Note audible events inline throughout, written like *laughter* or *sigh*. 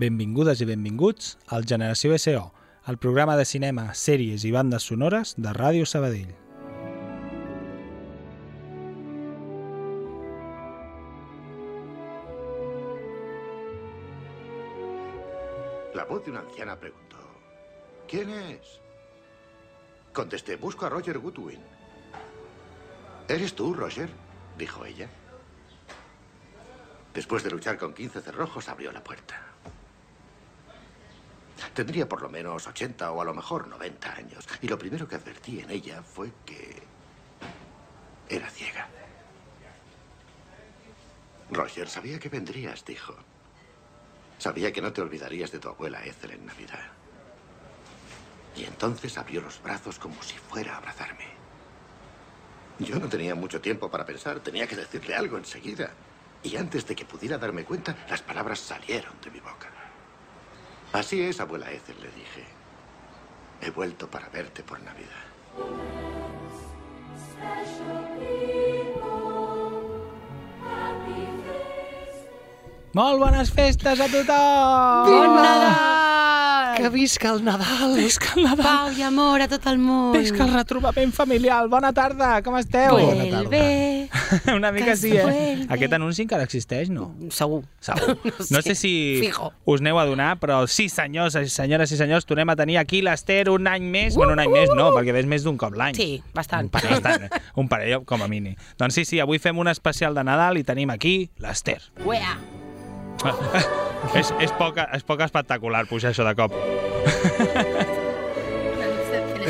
Benvingudes i benvinguts al Generació SO, el programa de cinema, sèries i bandes sonores de Ràdio Sabadell. La voz de una anciana preguntó, ¿quién es? Contesté, busco a Roger Goodwin. ¿Eres tú, Roger? dijo ella. Después de luchar con 15 cerrojos, abrió la puerta. Tendría por lo menos 80 o a lo mejor 90 años. Y lo primero que advertí en ella fue que era ciega. Roger, sabía que vendrías, dijo. Sabía que no te olvidarías de tu abuela Ethel en Navidad. Y entonces abrió los brazos como si fuera a abrazarme. Yo no tenía mucho tiempo para pensar, tenía que decirle algo enseguida. Y antes de que pudiera darme cuenta, las palabras salieron de mi boca. Así es, abuela Ethel, le dije. He vuelto para verte por Navidad. Molt bones festes a tothom! Bon Nadal! Que visca el Nadal! Visca el Nadal! Pau i amor a tot el món. Visca el retrobament familiar! Bona tarda, com esteu? Vuelve. *laughs* Una mica sí, eh? Aquest anunci encara existeix, no? Segur. Segur. *laughs* No sé si Fijo. us n'heu adonat, però sí, senyors, senyores i senyors, tornem a tenir aquí l'Ester un any més. Bueno, un any més no, perquè ves més d'un cop l'any. Sí, bastant. Un parell, bastant, eh? un parell com a mínim. Doncs sí, sí, avui fem un especial de Nadal i tenim aquí l'Ester. Uea. *laughs* és, és, poc, és poc espectacular pujar això de cop.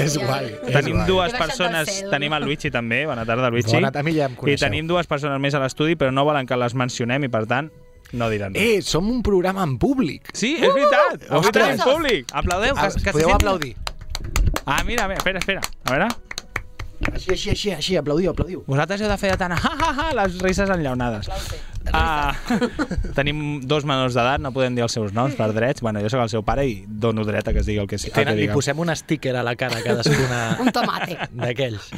És guai. És Tenim guai. dues persones, tenim el Luigi també, bona tarda Luigi. Bona, a mi ja em I coneixeu. tenim dues persones més a l'estudi, però no volen que les mencionem i per tant no diran res. Eh, som un programa en públic. Sí, és veritat! Avui Ostres. tenim públic! Aplaudeu, que, que Podeu aplaudir. Ah, mira, mira, espera, espera. A veure, Així, així, així, així, aplaudiu, aplaudiu. vosaltres heu de fer de tant *laughs* ha, ha, ha, les risses enllaunades. Ah, *laughs* tenim dos menors d'edat, no podem dir els seus noms per drets. Bueno, jo sóc el seu pare i dono dret a que es digui el que, sí, el que Tenen, li posem un sticker a la cara a cadascuna *laughs* Un tomate. d'aquells.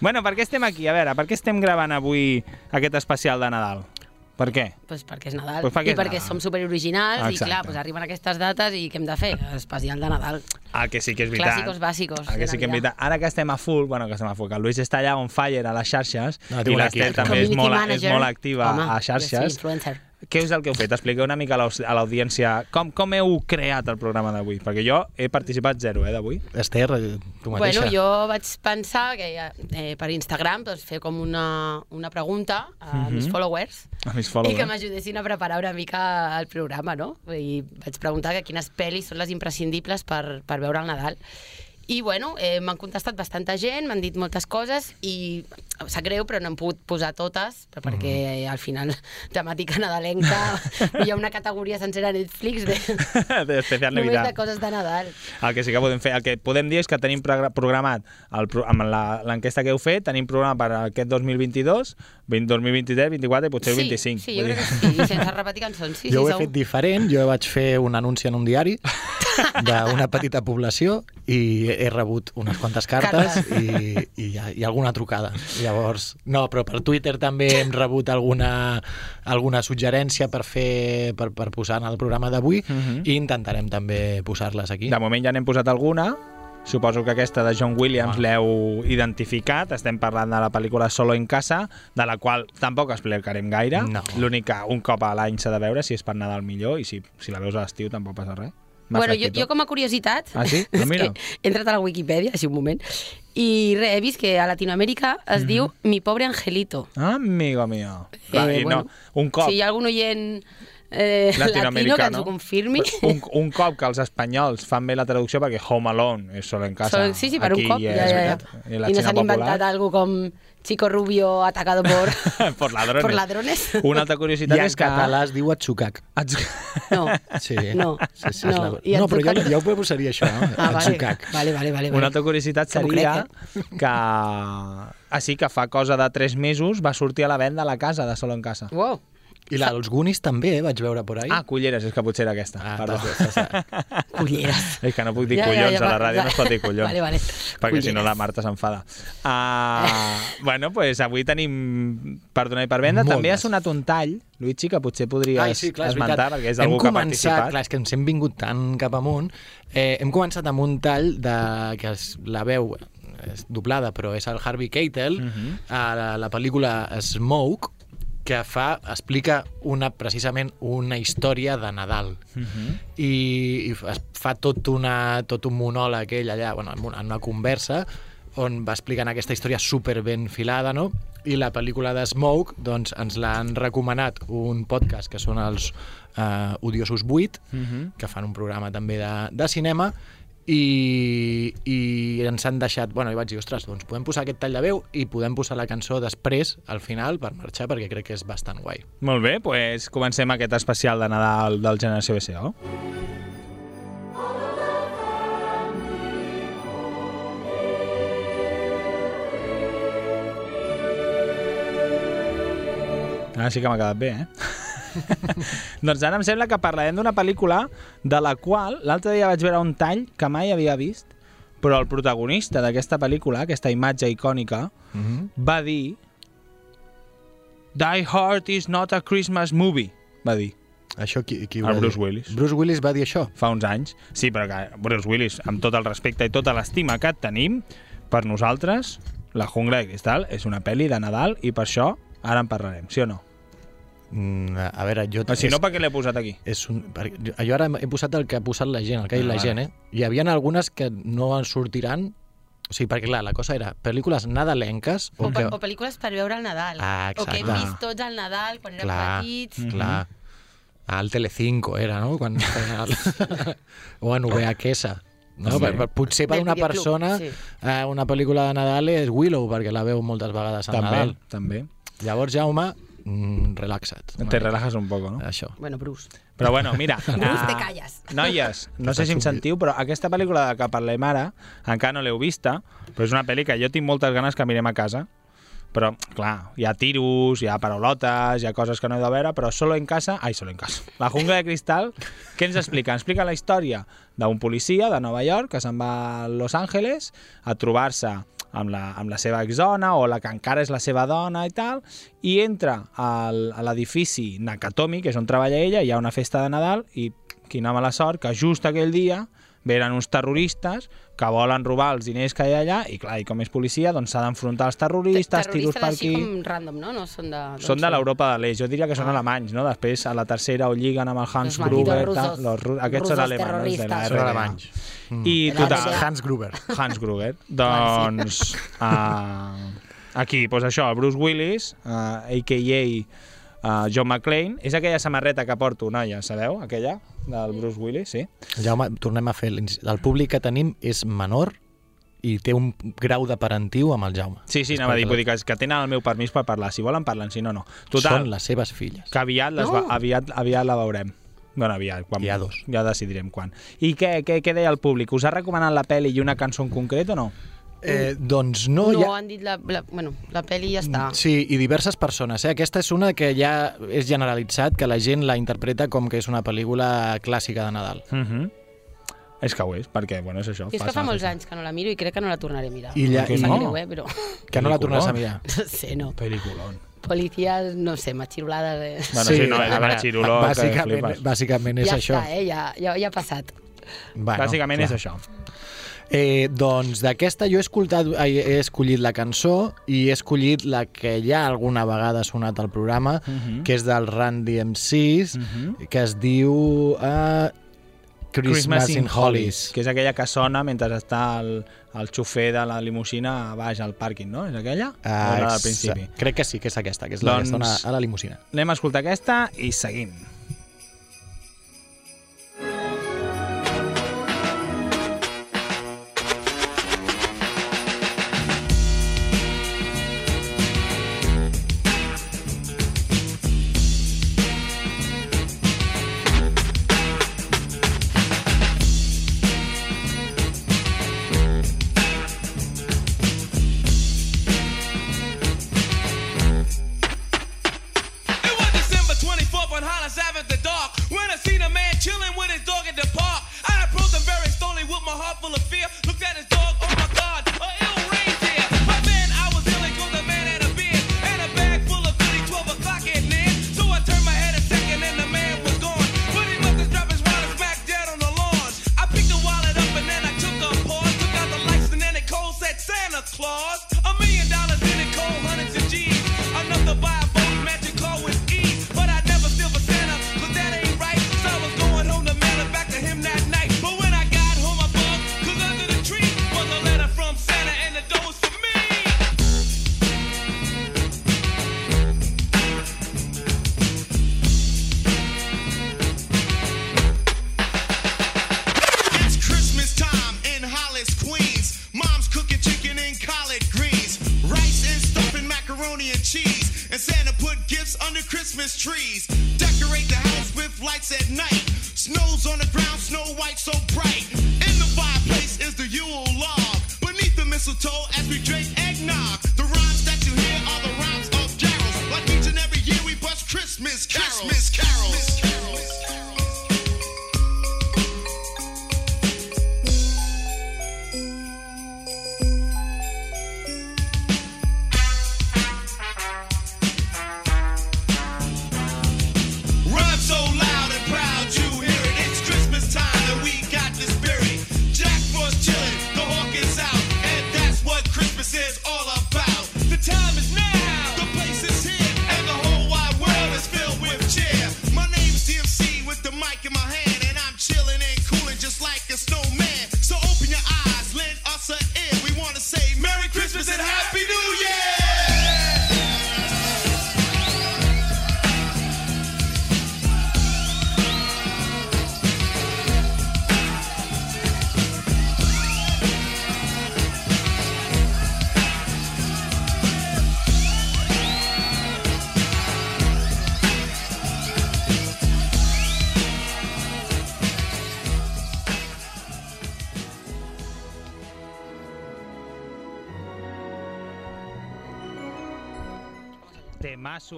Bueno, per què estem aquí? A veure, per què estem gravant avui aquest especial de Nadal? Per què? Pues perquè és Nadal. Pues perquè I és perquè Nadal. som superoriginals i Exacte. clar, pues arriben aquestes dates i què hem de fer? Especial de Nadal. Ah, que sí que és veritat. Clàssicos bàsicos Ah, que sí que és veritat. Ara que estem a full, bueno, que estem a full, que el Luis està allà on fire a les xarxes No, i l'Ester equip. també és molt, és molt activa Home, a jo xarxes. influencer. Què és el que heu fet? Expliqueu una mica a l'audiència com, com heu creat el programa d'avui, perquè jo he participat zero, eh, d'avui. Esther, eh, tu mateixa. Bueno, jo vaig pensar que eh, per Instagram doncs, fer com una, una pregunta a Mhm. mis followers A mis i que followers. m'ajudessin a preparar una mica el programa, no? I vaig preguntar que quines pel·lis són les imprescindibles per, per veure el Nadal. I, bueno, eh, m'han contestat bastanta gent, m'han dit moltes coses i sap greu, però no hem pogut posar totes, però perquè eh, al final *laughs* temàtica nadalenca hi ha una categoria sencera a Netflix de, *laughs* D'especial només Navidad. de coses de Nadal. El que sí que podem fer, el que podem dir és que tenim progra- programat el, amb la- l'enquesta que heu fet, tenim programat per aquest 2022, 20, 2023, 24 i potser el 25. Sí, sí, jo crec que sí, i *laughs* sense repetir cançons. Sí, jo sí, ho he segur. fet diferent, jo vaig fer un anunci en un diari d'una petita població i he rebut unes quantes cartes i, i, i alguna trucada. Llavors, no, però per Twitter també hem rebut alguna, alguna suggerència per fer per, per posar en el programa d'avui Mhm. i intentarem també posar-les aquí. De moment ja n'hem posat alguna Suposo que aquesta de John Williams l'heu identificat. Estem parlant de la pel·lícula Solo en casa, de la qual tampoc explicarem gaire. No. L'únic que un cop a l'any s'ha de veure, si és per Nadal millor, i si, si la veus a l'estiu tampoc passa res. Bueno, jo, jo com a curiositat... Ah, sí? *laughs* Ah, és mira. he entrat a la Wikipedia, així un moment, i re, he vist que a Latinoamèrica es diu Mi pobre angelito. Ah, amigo mío. Eh, Clar, i no, bueno, un cop... Si hi ha algun oient eh, latino que ens ho confirmi... Un, un cop que els espanyols fan bé la traducció perquè Home Alone és solo en casa. Solo- sí, sí, per un Aquí cop. és Ja, ja, ja. I I no s'han inventat algo com Chico Rubio atacado por, *laughs* por ladrones. por ladrones. Una altra I curiositat en és que... català es diu atxucac. No, *laughs* Sí. No, sí, sí, no. és la... I no però jo, jo ho posaria això, no? Ah, vale. atxucac. Vale, vale, vale. Una altra curiositat seria crec, que... Ah, sí, que fa cosa de 3 mesos va sortir a la venda la casa de Solo en casa. Wow. I la dels Goonies també, eh, vaig veure por ahí. Ah, culleres, és que potser era aquesta. Ah, Perdó. *laughs* Culleres. És que no puc dir Ja, ja, collons ja, a la ràdio, no es pot dir collons. Vale, vale. Perquè si no Culleres. la Marta s'enfada. Uh, *laughs* bueno, pues avui tenim per donar i per venda. Moltes. També ha sonat un tall, Luigi, que potser podries Ai, sí, clar, és esmentar, veritat. perquè és hem algú que ha participat. Clar, és que ens hem vingut tan cap amunt. Eh, hem començat amb un tall de, que es, la veu és doblada, però és el Harvey Keitel, uh Mhm. -huh. a la, la pel·lícula Smoke, que fa, explica una, precisament una història de Nadal. Uh -huh. I, i fa tot, una, tot un monòleg ell allà, bueno, en una, en una conversa, on va explicant aquesta història super ben filada, no? I la pel·lícula de Smoke, doncs, ens l'han recomanat un podcast que són els uh, Odiosos 8, Uh -huh. que fan un programa també de, de cinema, i, i ens han deixat... Bueno, i vaig dir, ostres, doncs podem posar aquest tall de veu i podem posar la cançó després, al final, per marxar, perquè crec que és bastant guai. Molt bé, pues comencem aquest especial de Nadal del Generació BCO. Ara sí que m'ha quedat bé, eh? *laughs* *laughs* doncs ara em sembla que parlarem d'una pel·lícula de la qual l'altre dia vaig veure un tall que mai havia vist, però el protagonista d'aquesta pel·lícula, aquesta imatge icònica, Mm -hmm. va dir Die Hard is not a Christmas movie, va dir, Això qui, qui ho el Bruce dir? Willis. Bruce Willis va dir això? Fa uns anys. Sí, però que Bruce Willis, amb tot el respecte i tota l'estima que tenim, per nosaltres, La jungla de cristal és una pel·li de Nadal i per això ara en parlarem, sí o no? Mm, a veure, jo... O si no, per què l'he posat aquí? és un, jo, ara he posat el que ha posat la gent, el que ha dit Ah, la vale. gent, eh? Hi havia algunes que no en sortiran, o sigui, perquè clar, la cosa era pel·lícules nadalenques O, o, que... o pel·lícules per veure al Nadal. Ah, o que hem exacte. vist tots al Nadal quan érem Clar. petits. Mhm. Clar, al Telecinco era, no? Quan *laughs* el... o en VHS. No? Sí. Per, per, potser per una videoclub, persona sí. eh, una pel·lícula de Nadal és Willow, perquè la veu moltes vegades al També, Nadal. també. Llavors, Jaume, mm, relaxa't. Te relajas un poco, no? Això. Bueno, Bruce. Però bueno, mira... *laughs* Bruce, ah, te calles. Noies, no sé si em sentiu, però aquesta pel·lícula de que parlem ara, encara no l'heu vista, però és una pel·li que jo tinc moltes ganes que mirem a casa, però, clar, hi ha tiros, hi ha paraulotes, hi ha coses que no he de veure, però solo en casa... Ai, solo en casa. La jungla de cristal, què ens explica? Ens explica la història d'un policia de Nova York que se'n va a Los Angeles a trobar-se amb la, amb la seva exdona o la que encara és la seva dona i tal, i entra al, a l'edifici Nakatomi, que és on treballa ella, hi ha una festa de Nadal i quina mala sort que just aquell dia venen uns terroristes que volen robar els diners que hi ha allà i clar, i com és policia, doncs s'ha d'enfrontar els terroristes, tiros Terroristes per així aquí... com random, no? No són de... d'on Són de l'Europa de l'Est, jo diria que són alemanys, no? Després, a la tercera, ho lliguen amb el Hans Los Gruber, rusos. tal, los, ru- aquests són Rusos alemanys, de la. Són alemanys. I De la total. Hans Gruber. Hans Gruber. *laughs* Doncs, uh, aquí, doncs això, Bruce Willis, uh, a.k.a. Uh, John McClane, és aquella samarreta que porto, noia, sabeu? Aquella, del Bruce Willis, sí? Jaume, tornem a fer... El públic que tenim és menor i té un grau de parentiu amb el Jaume. Sí, sí, anava a dir, vull dir que, que tenen el meu permís per parlar. Si volen, parlen, si no, no. Total, Són les seves filles. que aviat, les No. va, aviat, aviat la veurem. Bueno, aviat, quan, Hi ha dos. ja decidirem quan. I què, què, què deia el públic? Us ha recomanat la pel·li i una cançó en concret o no? Eh, doncs no, No, ha... han dit la, la, bueno, la pel·li ja està. Sí, i diverses persones. Eh? Aquesta és una que ja és generalitzat, que la gent la interpreta com que és una pel·lícula clàssica de Nadal. Uh -huh. És que ho és, perquè, bueno, és això. I és que fa molts anys que no la miro i crec que no la tornaré a mirar. I ja- i no. greu, eh, però... Que no la tornes a mirar. *laughs* No sé, no. Peliculón. Policías, no sé, más xirulades de... Bueno, sí, no, és una veure, xiruló que bàsicament, flipes. bàsicament és ja això. està, eh? Ja, ja, ja ha passat. Bueno, Bàsicament clar. és això. Eh, doncs d'aquesta jo he, escoltat, he escollit la cançó i he escollit la que ja alguna vegada ha sonat al programa, Mhm. que és del Randy MCs, Mhm. que es diu uh, Christmas, in Hollies. que és aquella que sona mentre està el, el xofer de la limusina a baix al pàrquing, no? És aquella? Ah, la del exa- principi? Crec que sí, que és aquesta, que és la Doncs- que està a la limusina. Anem a escoltar aquesta i seguim.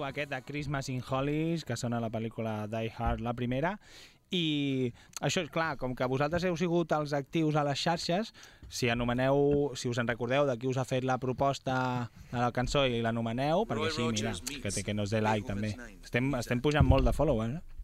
Aquest de Christmas in Hollies, que sona a la pel·lícula Die Hard, la primera, i això és clar, com que vosaltres heu sigut els actius a les xarxes, si anomeneu, si us en recordeu de qui us ha fet la proposta de la cançó i l'anomeneu, perquè sí, mira, que, té, que nos dé like també. Estem, estem pujant molt de followers, eh?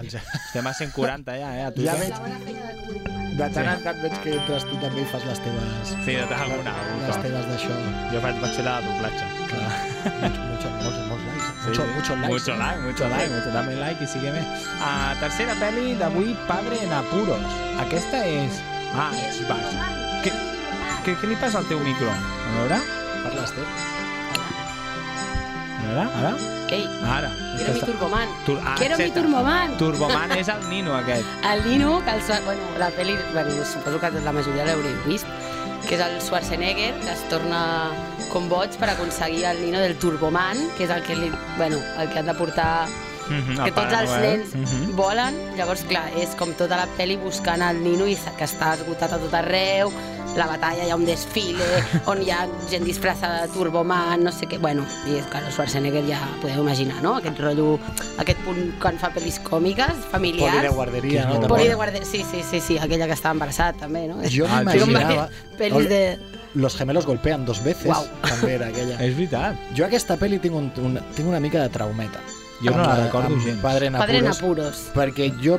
Els... Estem a 140 ja, eh, a Ja Twitter. veig, de tant en tant veig que entres tu també i fas les teves... Sí, de tant alguna, algun Les teves d'això. Jo faig, la de doblatge. Clar. Mucho, mucho, molts likes. Sí, Mucho, mucho likes. Mucho like, mucho like, mucho dame like i sígueme. Uh, tercera pel·li d'avui, Padre en apuros. Aquesta és... Ah, és. Què, què, què li passa al teu micro? A veure, Parles, té? A veure, ara? Ei, Ara. quiero mi turboman. Tur ah, Quiero mi turboman. Turboman és el nino aquest. *laughs* El Nino, que el, bueno, la pel·li, bueno, suposo que la majoria l'haureu vist, que és el Schwarzenegger, que es torna com boig per aconseguir el Nino del Turboman, que és el que, li, bueno, el que han de portar Mhm, que el tots els Noel. nens Mhm. volen, llavors, clar, és com tota la pel·li buscant el Nino i que està esgotat a tot arreu, la batalla hi ha un desfile, on hi ha gent disfressada de Turboman, no sé què, bueno, i és que el Schwarzenegger ja podeu imaginar, no? Aquest rotllo, aquest punt quan fa pel·lis còmiques, familiars. Poli de guarderia, no? Poli de guarderia, sí, sí, sí, sí, aquella que estava embarassada també, no? Jo Ah, m'imaginava... Pel·lis de... Los gemelos golpean dos veces. Uau. També era aquella. *laughs* És veritat. Jo aquesta pel·li tinc, un, un, tinc una mica de traumeta. Jo no la recordo gens. Padre en Padre en apuros, apuros. perquè jo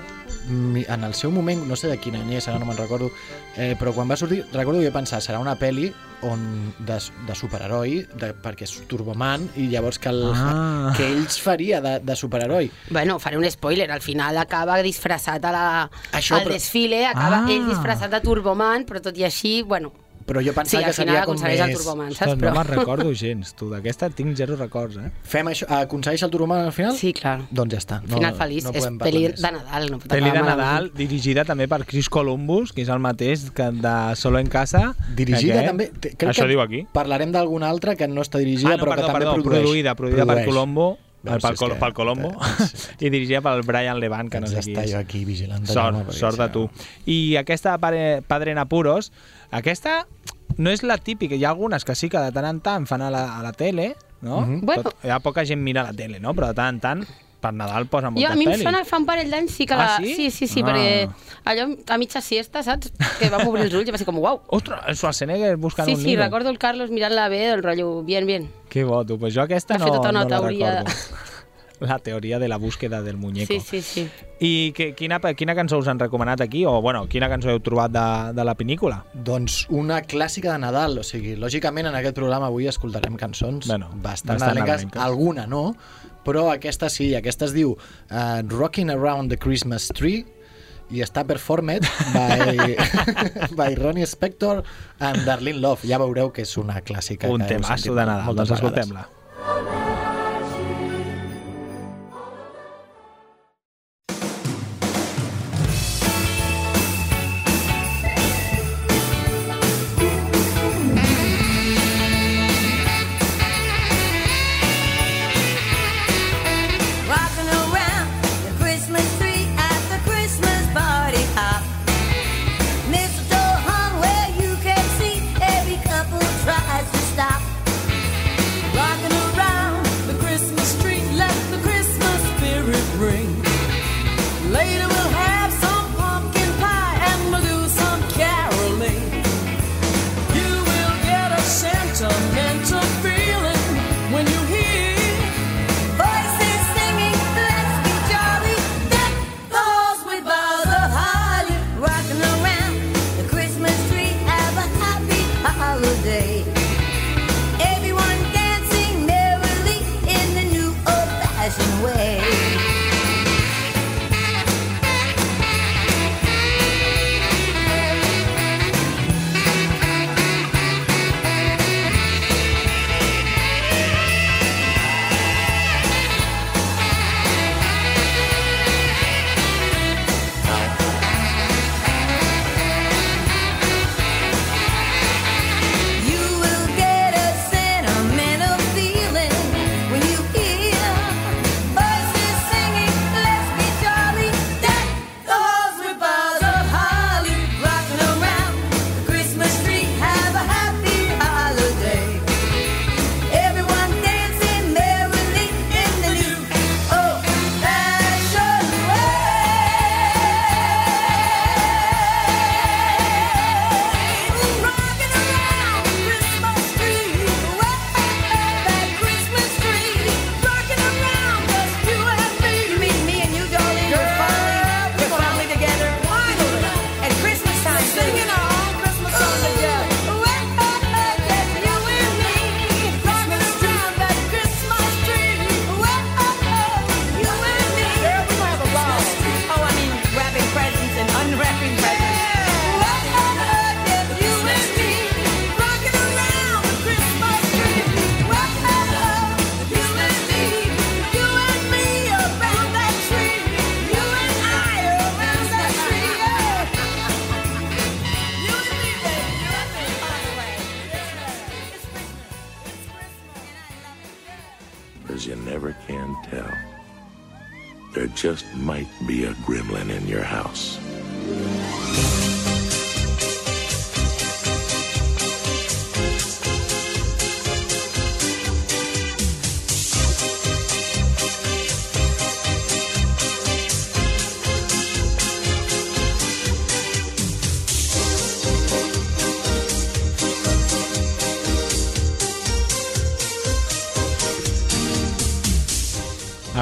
en el seu moment, no sé de quin any és, ara no me'n recordo, eh, però quan va sortir, recordo que jo pensar, serà una pel·li on de, de superheroi, de, perquè és Turboman, i llavors que, el, Ah. que ells faria de, de superheroi. Bueno, faré un spoiler. Al final acaba disfressat a la, Això, al però- desfile, acaba Ah. ell disfressat de Turboman, però tot i així, bueno, Però jo sí, pensava al que seria com aconsegueix el més... Turboman, saps? Ostres, no me'n recordo gens, tu. D'aquesta tinc zero records, eh? Fem això, aconsegueix el Turboman al final? Sí, clar. Doncs ja està. No, Final feliç. No és pel·li més. de Nadal, no Pel·li de Nadal, malament. dirigida també per Chris Columbus, que és el mateix que de Solo en Casa. Dirigida Aquest. també... te- Crec Això que diu aquí. Parlarem d'alguna altra que no està dirigida, ah, no, però perdó, que també perdó, produeix. produïda, produïda per Produeix. Colombo, eh, Veus, pel, és Col que- pel Colombo, *laughs* i dirigida pel Brian Levant, que no sé Haig qui és. jo aquí vigilant. Sort, perquè sort de tu. I aquesta Padre, Padre en Apuros, aquesta no és la típica. Hi ha algunes que sí que de tant en tant fan a la, a la tele, no? Mhm. Bueno. Tot, hi ha poca gent mira la tele, no? Però de tant en tant per Nadal Jo, moltes a mi em pel·lis. sona que fa un parell d'anys sí que Ah, la... sí? sí, sí, sí Ah. perquè allò a mitja siesta, saps? Que vam obrir els ulls i va ser com, uau. Ostres, el Schwarzenegger buscant Sí, un sí, nido. recordo el Carlos mirant-la bé, el rotllo, bien, bien. Que bo, tu. Pues jo aquesta no, tota no la teoria. recordo. *laughs* La teoria de la búsqueda del muñeco. Sí, sí, sí. I que, quina, quina cançó us han recomanat aquí? O, bueno, quina cançó heu trobat de, de la pel·lícula? Doncs una clàssica de Nadal, o sigui, lògicament en aquest programa avui escoltarem cançons Bueno, bastant, bastant nadalenques. alguna no, però aquesta sí, aquesta es diu uh, Rocking Around the Christmas Tree i està performed by, *laughs* by Ronnie Spector and Darlene Love. Ja veureu que és una clàssica. Un temasso sentit de Nadal. moltes Doncs escoltem-la. Rocking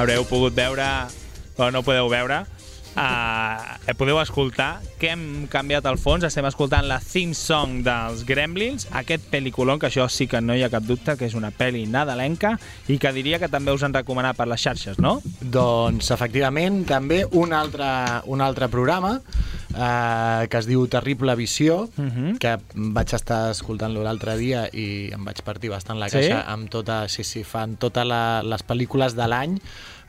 haureu pogut veure, però no podeu veure, uh, podeu escoltar que hem canviat el fons, estem escoltant la theme song dels Gremlins, aquest pel·liculon, que això sí que no hi ha cap dubte, que és una pel·li nadalenca i que diria que també us han recomanat per les xarxes, no? Doncs, efectivament, també un altre, un altre programa eh, que es diu Terrible Visió, uh -huh. que vaig estar escoltant-lo l'altre dia i em vaig partir bastant la Sí? caixa amb tota, sí, sí, fan totes les pel·lícules de l'any,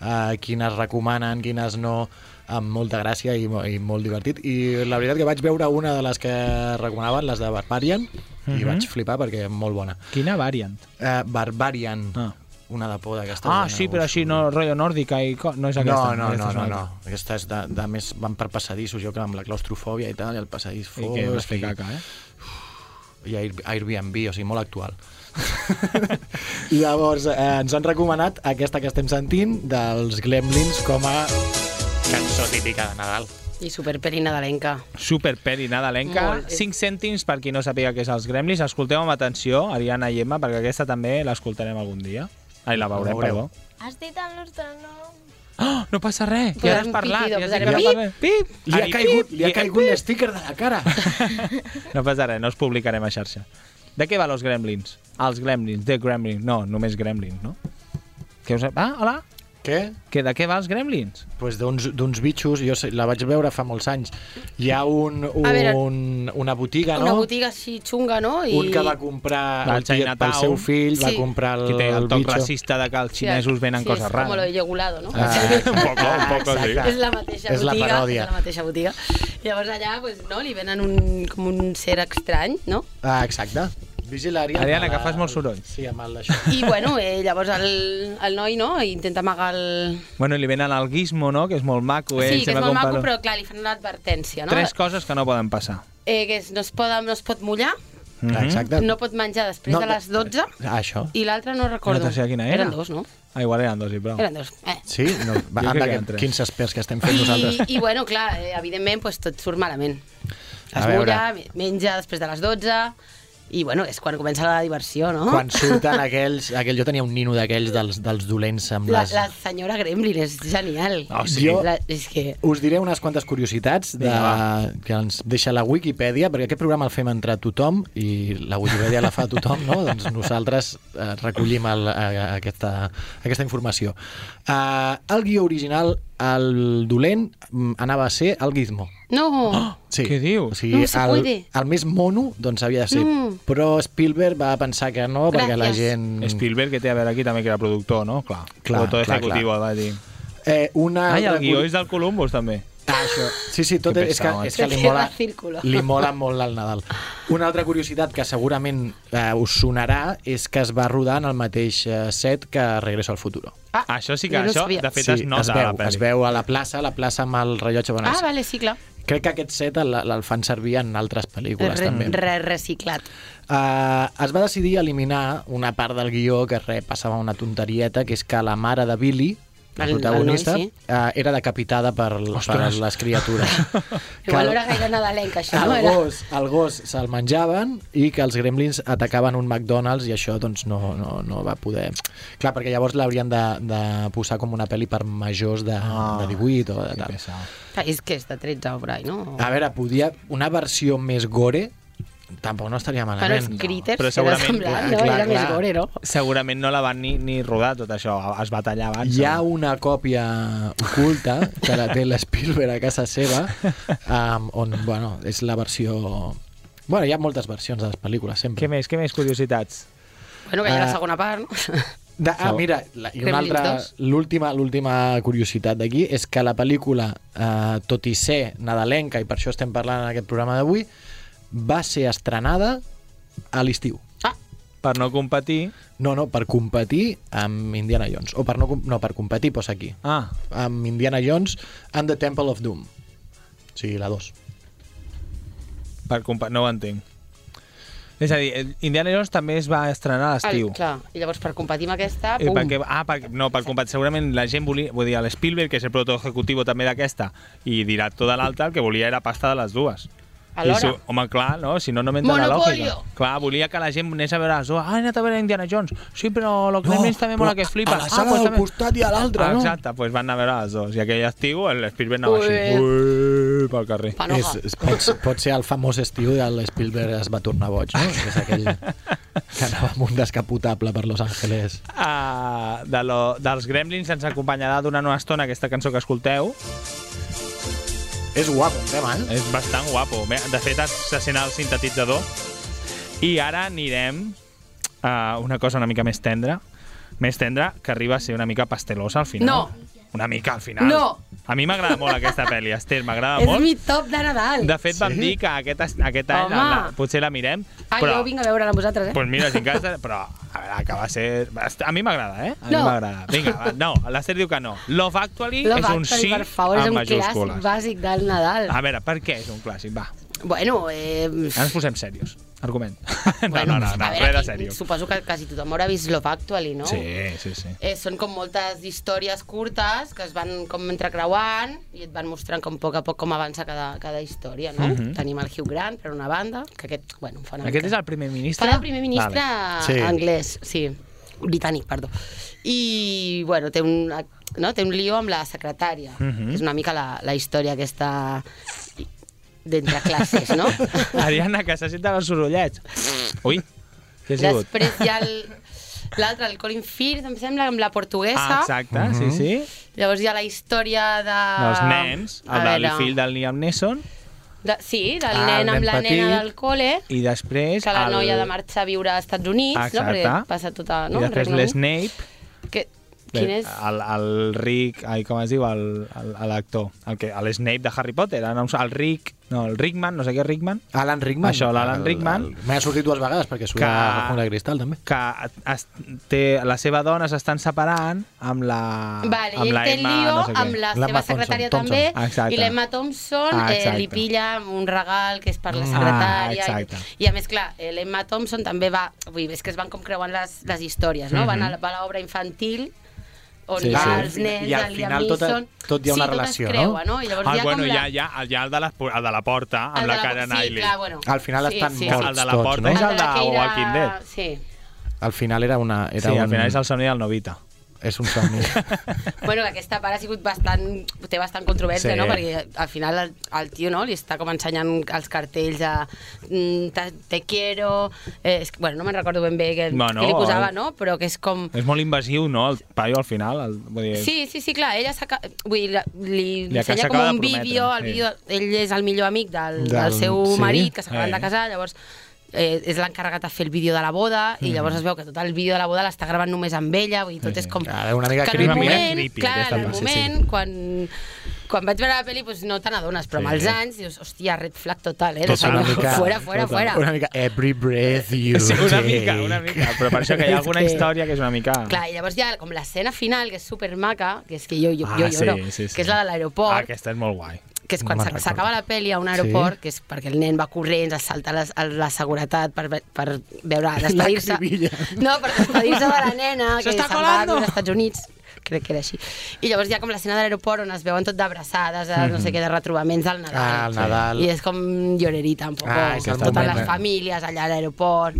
eh, quines recomanen, quines no, amb molta gràcia i, i molt divertit. I la veritat que vaig veure una de les que recomanaven, les de Barbarian, uh -huh. i Mhm. vaig flipar perquè és molt bona. Quina variant? Eh, Barbarian, Ah. una de por d'aquestes. Ah, sí, però així, no, rotllo nòrdica i... co- No és No, aquesta. no, aquesta no, no, no. altra. Aquesta és de, de més, van per passadissos, jo que amb la claustrofòbia i tal, i el passadís I fos... que vas fer caca, eh? I Air, Airbnb, o sigui, molt actual. Llavors, eh, ens han recomanat aquesta que estem sentint dels Gremlins com a cançó típica de Nadal. I superperi nadalenca. Super peli nadalenca. Molt. 5 cèntims per qui no sàpiga què és els Gremlins. Escolteu amb atenció, Ariana i Emma, perquè aquesta també l'escoltarem algun dia. Ai, la veurem, veureu. perdó. Has dit el nostre nom? Oh, no passa res, ja has parlat. pitido, Ja has pip. Pip! Li ha caigut, li ha caigut l'sticker de la cara. *laughs* No passa res, no els publicarem a xarxa. De què va los Gremlins? Els Gremlins, The Gremlins. No, només Gremlins, no? Què us... Ah, hola? Què? Que de què va els Gremlins? Pues d'uns d'uns bitxos, jo sé, la vaig veure fa molts anys. Hi ha un, A veure, un, una botiga, no? Una botiga així xunga, no? I... Un que va comprar Va al el tiet pel seu fill, va Sí. comprar el, Que té el toc bitxo. racista de que els xinesos venen sí, coses és com lo rares. yogulado, no? Ah, un poco, un poco, sí. És la mateixa És la botiga. paròdia. És la mateixa botiga. Llavors allà, pues, no, li venen un, com un ser estrany, no? Ah, exacte. Vigilària. Ariana, que fas molt soroll. Sí, amb el d'això. I bueno, eh, llavors el, el noi, no?, intenta amagar el... Bueno, li venen el gizmo, no?, que és molt maco. eh? sí, que és molt maco, però clar, li fan l'advertència, no? Tres coses que no poden passar. Eh, que és, no, es poden, no es pot mullar, Mhm. Exacte. no pot menjar després No, de les 12 Ah, això. i l'altre no la recordo. tercera quina era? Eren dos, no? Ah, igual eren dos i prou. Eren dos. Eh. Sí? No, va, Jo anda, que quins experts que estem fent I, nosaltres. I, bueno, clar, eh, evidentment, pues, tot surt malament. Es mulla, me- menja després de les 12, i bueno, és quan comença la diversió, no? Quan surten aquells... Aquell, jo tenia un nino d'aquells dels, dels dolents amb La, les... la senyora Gremlin és genial. Oh, sí. Jo- La, és que... Us diré unes quantes curiositats de, Vinga, que ens deixa la Wikipedia, perquè aquest programa el fem entrar tothom i la Wikipedia la fa tothom, no? *laughs* doncs nosaltres eh, recollim el, eh, aquesta, aquesta informació. Eh, el guió original, el dolent, mm, anava a ser el Gizmo. No! Oh, Sí. Què dius? O sigui, No se el, puede. el més mono doncs havia de ser. No. Però Spielberg va pensar que no, perquè la Gràcies. gent... Spielberg, que té a veure aquí també que era productor, no? Clar. Clar, clar, clar. va dir. Eh, una Ai, el altra guió és del Columbus, també. Ah, això. Sí, sí, tot Que és que, és que li mola, li mola molt el Nadal. Una altra curiositat que segurament eh, us sonarà és que es va rodar en el mateix eh, set que Regreso al Futuro. Ah, Això sí que, no això, sabia. de fet, sí, es nota es a veu, la pel·li. es veu a la plaça, la plaça amb el rellotge. Bueno, Ah, vale, sí, clar. Crec que aquest set el, el fan servir en altres pel·lícules Re, també. re, reciclat. Uh, es va decidir eliminar una part del guió que re, passava una tonterieta, que és que la mare de Billy, el, El- el protagonista, noi, sí. uh, era decapitada per, per les criatures. *laughs* Igual el- no era gaire nadalenca, això, no? el Era... gos, el gos se'l menjaven i que els gremlins atacaven un McDonald's i això doncs no, no, no va poder... Clar, perquè llavors l'haurien de, de posar com una pel·li per majors de, Ah, de 18 o de Que tal. és que és de 13 o ahí, no? A veure, podia... Una versió més gore tampoc no estaria Bueno, malament. els critters Però era segurament- semblant, clar, no? clar, era més clar. gore, no? Segurament no la van ni, ni rodar, tot això. Es va tallar abans. Hi ha no? una còpia oculta que la té l'Spielberg a casa seva um, on, bueno, és la versió... Bueno, hi ha moltes versions de les pel·lícules, sempre. Què més, què més curiositats? Bueno, que hi ha Ah. la segona part, no? De, ah, mira, la, i una altra, 2. l'última l'última curiositat d'aquí és que la pel·lícula, eh, tot i ser nadalenca, i per això estem parlant en aquest programa d'avui, va ser estrenada a l'estiu. Ah, Per no competir... No, no, per competir amb Indiana Jones. O per no, no per competir, posa aquí. Ah, Amb Indiana Jones and the Temple of Doom. O sigui, la 2. per compa no ho entenc. És a dir, Indiana Jones també es va estrenar a l'estiu. clar. I llavors, per competir amb aquesta, Eh, pum. perquè, ah, perquè, no, per competir, segurament la gent volia, vull dir, l'Spielberg, que és el productor executiu també d'aquesta, i director de l'altra, el que volia era pasta de les dues. A l'hora. si- home, clar, no? si no, no m'entra la Monopolio. lògica. Clar, volia que la gent anés a veure dos. Ah, he anat a veure Indiana Jones. Sí, però los Gremlins també mola que flipes. a la ah, sala pues del també... costat hi ha l'altre, no? Exacte, doncs pues van anar a veure els dos. I aquell estiu el Spielberg anava Ui. així. Ui, pel carrer. És, és, pot, pot ser el famós estiu de l'Spielberg es va tornar boig, no? Que és aquell *laughs* que anava amb un descapotable per Los Angeles. Uh, de lo, dels Gremlins ens acompanyarà durant una estona aquesta cançó que escolteu. És guapo, el tema, eh? És bastant guapo. Bé, De fet, se sent el sintetitzador. I ara anirem a una cosa una mica més tendra. Més tendra, que arriba a ser una mica pastelosa al final. No. Una mica al final. No. A mi m'agrada molt aquesta pel·li, Esther, m'agrada És molt. mi top de Nadal. De fet, vam dir que aquest, est- aquest any la, potser la mirem, Ah, però... jo vinc a veure-la amb vosaltres, eh? Pues mira, si encara... Però, a veure, que va ser... A mi m'agrada, eh? A mi No. m'agrada. Vinga, va, no, l'Esther diu que no. Love Actually Love és un Actually, sí per favor, és un clàssic bàsic del Nadal. A veure, per què és un clàssic? Va, Bueno, eh... ara ens posem serios. Argument. *laughs* no, no, no, no, a res veure, de aquí serios. suposo que quasi tothom haurà vist Love Actually, no? Sí, sí, sí. Eh, són com moltes històries curtes que es van com entrecreuant i et van mostrant com a poc a poc com avança cada, cada història, no? Mhm. Tenim el Hugh Grant, per una banda, que aquest, bueno, fa una Aquest mica... és el primer ministre? Fa de primer ministre Vale. sí. anglès, sí. Britànic, perdó. I, bueno, té un, no? té un lío amb la secretària. Mhm. És una mica la, la història aquesta d'entre classes, no? *laughs* Ariana, que se senten els sorollets. Ui, què ha sigut? Després hi ha el- l'altre, el Colin Firth, em sembla, amb la portuguesa. Ah, exacte, sí, sí. Llavors hi ha la història de... Dels nens, A el del veure, fill del Liam Neeson, De, sí, del Ah, el nen amb la petit. nena del cole, i després... que la el... noia ha de marxar a viure als Estats Units, no? Exacte. Perquè passa tota... No? I després l'Snape, Que, quin és? el, el Rick, ai, com es diu, el- el- l'actor, el, que- el Snape de Harry Potter, no, sé, el Rick, no, el Rickman, no sé què és Rickman, Alan Rickman. Això, l'Alan Rickman. el- M'ha sortit dues vegades perquè surt Que- a Jungla de Cristal, també. que es, té, la seva dona s'estan separant amb la Vale, amb la té el Emma, lío no sé amb la seva Thompson, secretària Thompson. també, Exacte. i l'Emma Thompson Ah, eh, li pilla un regal que és per la Mm. secretària. Ah, i, exacte. I a més, clar, eh, l'Emma Thompson també va... Vull dir, és que es van com creuant les, les històries, no? Mhm. Van a, la- va a l'obra infantil on Sí, hi ha sí. els nens, I al el final tot- tot hi ha una sí, relació, tot no? es creua, no? I llavors Ah, hi ha bueno, com hi la... ha, hi ha, hi ha el, de la, el de la porta, amb el la de cara sí, Knightley. clar, bueno. Al final estan sí, morts El de la tots, porta no? és el El de de Walking Dead. Sí. Al final era una... Era Sí, un... al final és el somni del Novita. És un somni. *laughs* Bueno, que aquesta part ha sigut bastant... té bastant controvèrsia, Sí. no? Perquè al final el, el tio, no?, li està com ensenyant els cartells a te, te quiero... Eh, és, bueno, no me'n recordo ben bé què, Bueno, què li posava, el- no? Però que és com... És molt invasiu, no? El paio al final. El, vull dir, Sí, sí, sí, clar, ella s'aca- vull dir, li, Li ensenya com un vídeo, el sí. vídeo, ell és el millor amic del, del, Del- seu sí. marit, que s'acaben Eh. de casar, llavors eh, és l'encarregat de fer el vídeo de la boda i llavors es veu que tot el vídeo de la boda l'està gravant només amb ella, vull dir, tot Mm. Sí, és com... Clar, una mica que en el creepy. Mica moment, creepy, clar, en el part, sí, moment, quan, quan vaig veure la pel·li, doncs no te n'adones, però amb Sí. els anys dius, hòstia, red flag total, eh? Tot De una mica- fuera, fuera, fuera. Una mica every breath *laughs* you Sí, una take. mica, una mica. Però per això que hi ha *laughs* alguna que- història que és una mica... Clar, i llavors hi ha com l'escena final, que és supermaca, que és que jo, jo, Ah, jo lloro, sí, sí, sí. que és la de l'aeroport, Ah, aquesta és molt guai. Que és quan No s'acaba la pel·li a un aeroport, que és perquè el nen va corrents, es salta la, la seguretat per, per veure, despedir-se. No, per despedir-se de la nena, *laughs* que se'n va als Estats Units crec que era així. I llavors hi ha com l'escena de l'aeroport on es veuen tot d'abraçades, de no sé què, de retrobaments al Nadal. Ah, al Nadal. I és com llorerita, un poc. Ah, totes les famílies allà a l'aeroport.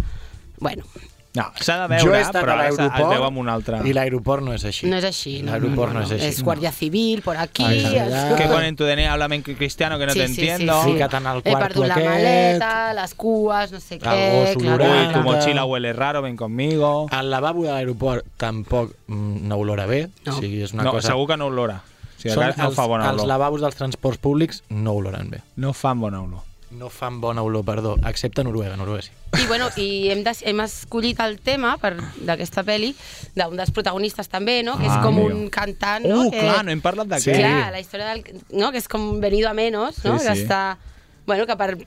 Bueno, No, s'ha de Jo veure, he estat però a es veu amb un altre. i l'aeroport no és així. no és així. No, L'aeroport no, és així. És Guàrdia Civil, por aquí... Exacte. es- Que ponen tu DNI, háblame en cristiano, que no Sí, te sí, sí, entiendo. sí. Fica't al He quarto perdut la maleta, les cues, no sé El què... gos clar, olorant. Tu mochila huele raro, ven conmigo. Al lavabo de l'aeroport tampoc mm, no olora bé. No. O sigui, és una no, cosa... segur que no olora. O sigui, Són no els, fa bona els olor. lavabos dels transports públics no oloren bé. No fan bona olor. No fan bona olor, perdó, excepte Noruega, Noruega sí. I, bueno, i hem, des, hem escollit el tema d'aquesta pel·li d'un dels protagonistes també, no? que és Ah, com amigo. un cantant no? Uh, que, clar, no hem parlat d'aquest. Sí. Clar, la història del... No? que és com venido a menos, no? Sí, que sí. està... Bueno, que per,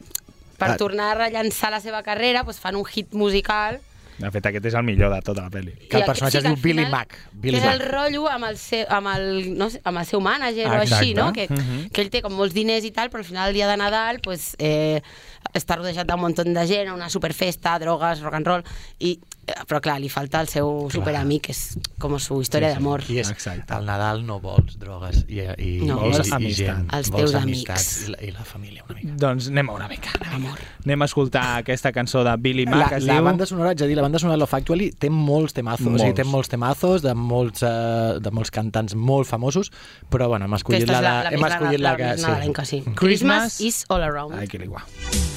per Ah. tornar a rellançar la seva carrera doncs fan un hit musical De fet, aquest és el millor de tota la pel·li. Que el personatge es que diu Billy Mac. Billy que és el rotllo amb el, seu, amb el, no sé, amb el seu mànager o Exacte. així, no? Que, Mhm. que ell té com molts diners i tal, però al final el dia de Nadal pues, eh, està rodejat d'un munt de gent, una superfesta, drogues, rock and roll, i Però clar, li falta el seu superamic, que és com su història d'amor. I és, al Nadal no vols drogues i, i, No, i, vols i, i amistat. gent. Els vols teus amistats amics. I la, I la família una mica. Doncs anem a una mica. Amor. Anem a escoltar aquesta cançó de Billy Mack, La, la diu... banda sonora, de dir, la banda sonora de Love Actually té molts temazos, o sigui, Molts. té molts temazos de molts, uh, de molts cantants molt famosos, però bueno, hem escollit Aquesta és la, la, de, la, hem més escollit la, la, que... més nadalenca, sí. Christmas Christmas is all around. Ai, que igual. I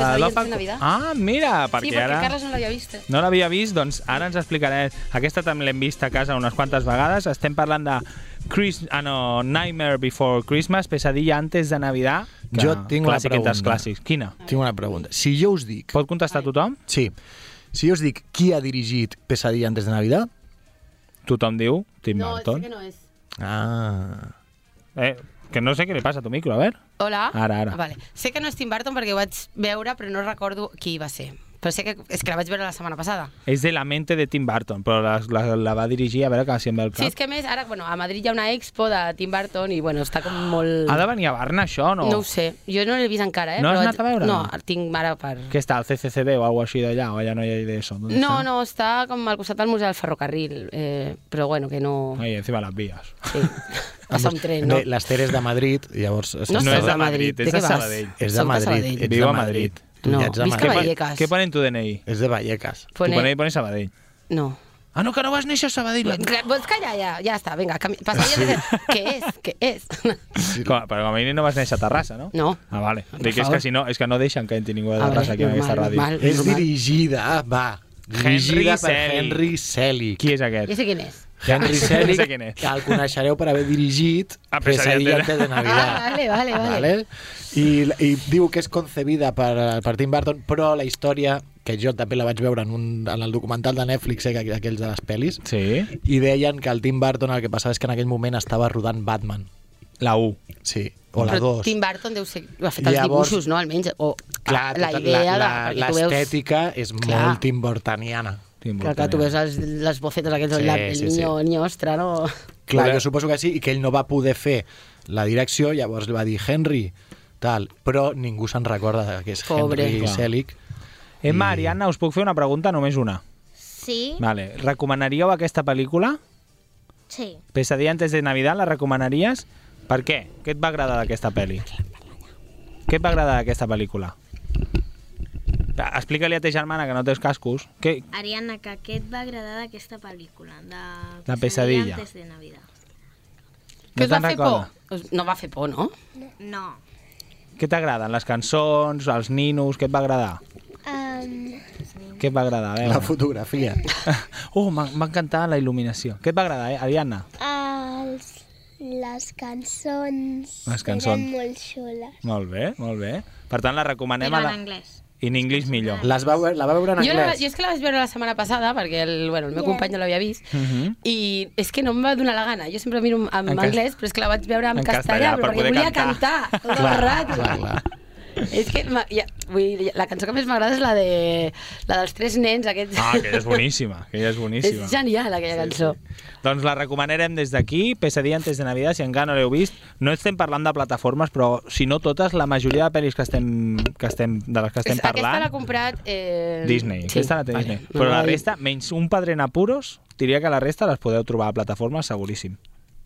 Aquesta? Les La de Navidad. Ah, mira, perquè, sí, perquè ara... Carles no l'havia vist. No l'havia vist, doncs ara ens explicaré. Aquesta també l'hem vist a casa unes quantes vegades. Estem parlant de Chris... ah, no, Nightmare Before Christmas, Pesadilla antes de Navidad. que Jo tinc una pregunta. clàssics. Quina? Tinc una pregunta. Si jo us dic... Pot contestar tothom? Sí. Si jo us dic qui ha dirigit Pesadilla antes de Navidad... Tothom diu Tim No, Burton. sé que no és. Ah... Eh, que no sé què li passa a tu micro, a veure. Hola. Ara, ara. Vale. Sé que no és Tim Burton perquè ho vaig veure, però no recordo qui va ser. Però sé que, és que la vaig veure la setmana passada. És de la mente de Tim Burton, però la, la, la va dirigir, a veure que si em ve el cap. Sí, és que més, ara, bueno, a Madrid hi ha una expo de Tim Burton i, bueno, està com molt... Ha de venir a Barna, això, no? No ho sé, jo no l'he vist encara, eh? No has però anat a veure? No, el tinc ara per... Què està, al CCCB o alguna així d'allà, o allà no hi ha idea d'això? No, no, està com al costat del Museu del Ferrocarril, eh, però bueno, que no... Ahí, encima las vías. Sí. *laughs* Passa un tren, no? Bé, L'Ester és de Madrid, llavors... No No és de Madrid, De és de vas? Sabadell. És de de Madrid. Sabadell. Viu de a Madrid. Tu No, ja ets de visc a. Vallecas. Què pone en tu DNI? És de Vallecas. Tu Pone... pone, pone Sabadell. No. Ah, no, que no vas néixer a Sabadell. Vols callar ja? Ja està, vinga, cami... passa ja. Què és? Què és? Com, però com a mínim no vas néixer a Terrassa, no? No. Ah, vale. Dic, és que si no, és que no deixen que entri ningú de Ah, Terrassa aquí en aquesta ràdio. normal. És dirigida, va. Dirigida per Selick. Henry Selick. Qui és aquest? Ja sé quin és. Henry No sé Selick, quién es. que el coneixereu per haver dirigit A Pesadilla antes de Navidad. Ah, vale, vale, vale. Vale? I, I diu que és concebida per, per Tim Burton, però la història, que jo també la vaig veure en, un, en el documental de Netflix, eh, aqu- aquells de les pel·lis, Sí. i deien que el Tim Burton el que passava és que en aquell moment estava rodant Batman. La 1. Sí, o la Però 2. Tim Burton deu ser... Ha fet els Llavors- dibuixos, no? Almenys. O Clar, la tota idea... la, de, veus- l'estètica és Clar. molt Tim Burtoniana. Clar, clar, tu veus els, les bocetes aquests, Sí, sí, el sí, niño, sí. niño ostra, no? Clar, jo suposo que sí, i que ell no va poder fer la direcció, llavors li va dir Henry, tal, però ningú se'n recorda que és Pobre. Henry Clar. Selick. Emma, Ariadna, us puc fer una pregunta? Només una. Sí, Vale. Recomanaríeu aquesta pel·lícula? sí. Pesadilla antes de Navidad, la recomanaries? Per què? Què et va agradar d'aquesta pel·li? Què et va agradar d'aquesta pel·lícula? Explica-li a ta germana que no tens cascos. Què? Ariana, que què et va agradar d'aquesta pel·lícula? De La pesadilla. antes de Navidad. Què us va fer por? recorda? No va fer por, no? No. Què t'agraden? Les cançons, els ninos, què et va agradar? Um, Què et va agradar? A veure. La fotografia. *laughs* Oh, m'ha encantat la il·luminació. Què et va agradar, eh, Ariadna? els, les cançons Les cançons. eren molt xules. Molt bé, molt bé. Per tant, la recomanem Però a en la... anglès. In English millor. Les va, la va veure en Jo, la, anglès? jo és que la vaig veure la setmana passada, perquè el, bueno, el meu Yeah. company no l'havia vist, Mhm. i és que no em va donar la gana. Jo sempre miro en, En cas- anglès, però és que la vaig veure en, en castellà, castellà, però per perquè volia cantar. cantar, tot el rato. clar, clar. És que ja, vull dir, la cançó que més m'agrada és la, de, la dels tres nens aquests. Ah, aquella és boníssima, aquella és boníssima. és genial, aquella cançó. Doncs la recomanarem des d'aquí, Pesadilla antes de Navidad, si encara no l'heu vist. No estem parlant de plataformes, però si no totes, la majoria de pel·lis que estem, que estem, de les que estem És- Aquesta parlant... l'ha comprat... Eh... Disney, sí, aquesta la té vale. Disney. No, Però la resta, menys un padre en apuros, diria que la resta les podeu trobar a plataformes seguríssim.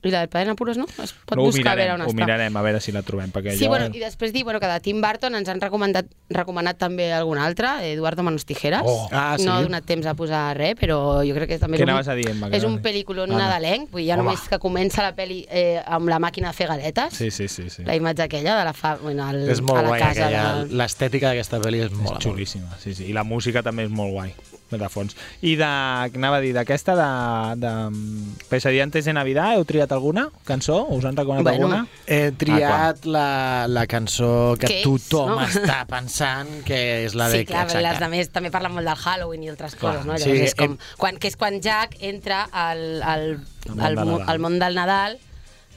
I la del Padre Apuros, no? Es pot no, ho buscar a veure mirarem, on ho està. mirarem a veure si la trobem, perquè Sí, jo... bueno, i després dir bueno, que de Tim Burton ens han recomanat, recomanat també algun altre, Eduardo Manos Tijeras. Oh. Ah, sí. No ha donat temps a posar res, però jo crec que també Què és un, anaves a dir, és un no- pel·lículon Ah, no. nadalenc, vull dir, ja Home. només que comença la pel·li eh, amb la màquina de fer galetes, Sí, sí, sí. sí. la imatge aquella de la fa, bueno, al, És molt a la guai, casa. aquella... De... L'estètica d'aquesta pel·li és molt És xulíssima, sí, sí. I la música també és molt guai, de fons. I de, anava a dir, d'aquesta de, de mm, Pesadilla antes de Navidad, heu triat alguna cançó? Us han recomanat Bueno, alguna? He triat la, la cançó que Què és, tothom no? està pensant que és la de... sí, clar, exacte. les de més també parlen molt del Halloween i altres Clar, coses, no? sí, és com, hem- quan, que és quan Jack entra al, al, Al món al, al món del Nadal,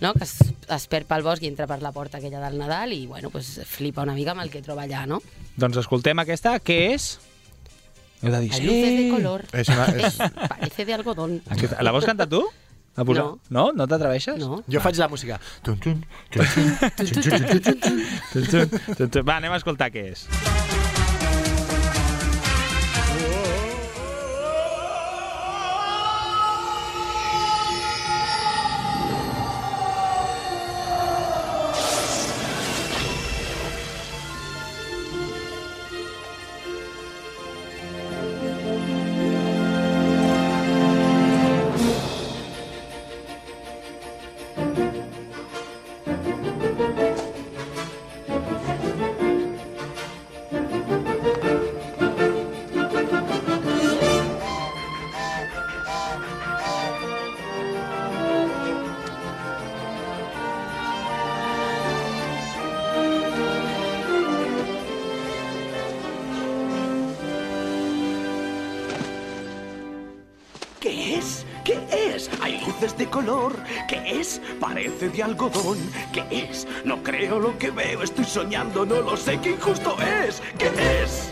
no? que es, es perd pel bosc i entra per la porta aquella del Nadal i bueno, pues, flipa una mica amb el que troba allà, no? Doncs escoltem aquesta, què és? Heu de dir, Hay luces de color. És una, és... *laughs* Parece de algodón. Aquesta, la vols cantar tu? La posa... No. No? No t'atreveixes? No. Jo faig la música. Tun, tun, tun, tun, *laughs* tun, tun, tun, tun, tun. Tun, tun, tun, tun. Va, anem a escoltar què és. Lo que veo. Estoy soñando. No lo sé. ¡Qué injusto es! ¿Qué es?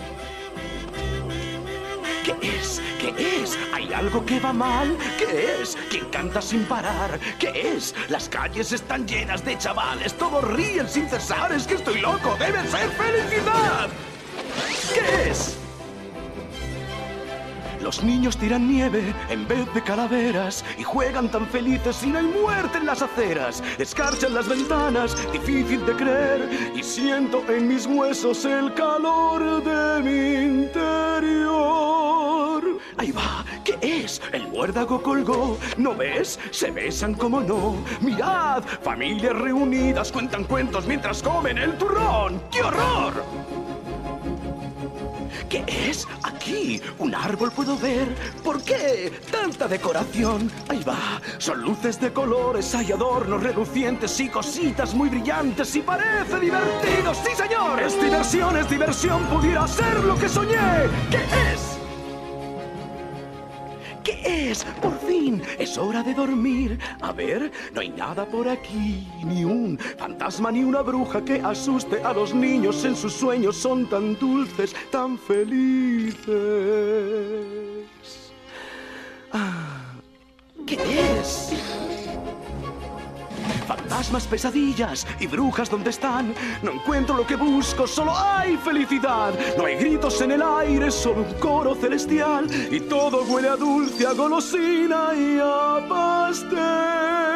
¿Qué es? ¿Hay algo que va mal? ¿Qué es? ¿Quién canta sin parar? ¿Qué es? Las calles están llenas de chavales, todos ríen sin cesar. Es que estoy loco, debe ser felicidad. ¿Qué es? Los niños tiran nieve en vez de calaveras y juegan tan felices y no hay muerte en las aceras. Escarchan las ventanas, difícil de creer, y siento en mis huesos el calor de mi interior. Ahí va, ¿qué es? El muérdago colgó, ¿no ves? Se besan como no. Mirad, familias reunidas cuentan cuentos mientras comen el turrón. ¡Qué horror! ¿Qué es? Aquí, un árbol puedo ver. ¿Por qué? Tanta decoración. Ahí va. Son luces de colores, hay adornos relucientes y cositas muy brillantes y parece divertido. ¡Sí, señor! Es diversión, es diversión. Pudiera ser lo que soñé. ¿Qué es? ¿Qué es? Por fin, es hora de dormir. A ver, no hay nada por aquí, ni un fantasma ni una bruja que asuste a los niños en sus sueños. Son tan dulces, tan felices. Ah, ¿Qué es? Fantasmas, pesadillas y brujas, ¿dónde están? No encuentro lo que busco, solo hay felicidad. No hay gritos en el aire, solo un coro celestial. Y todo huele a dulce, a golosina y a pastel.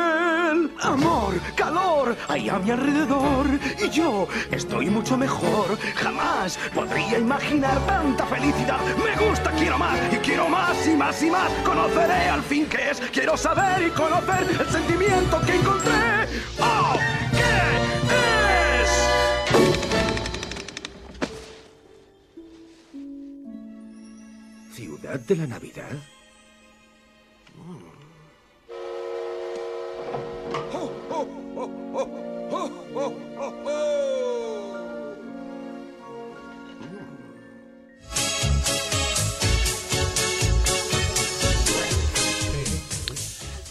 Amor, calor, hay a mi alrededor. Y yo estoy mucho mejor. Jamás podría imaginar tanta felicidad. Me gusta, quiero más y quiero más y más y más. Conoceré al fin qué es. Quiero saber y conocer el sentimiento que encontré. ¡Oh! ¿Qué es? ¿Ciudad de la Navidad?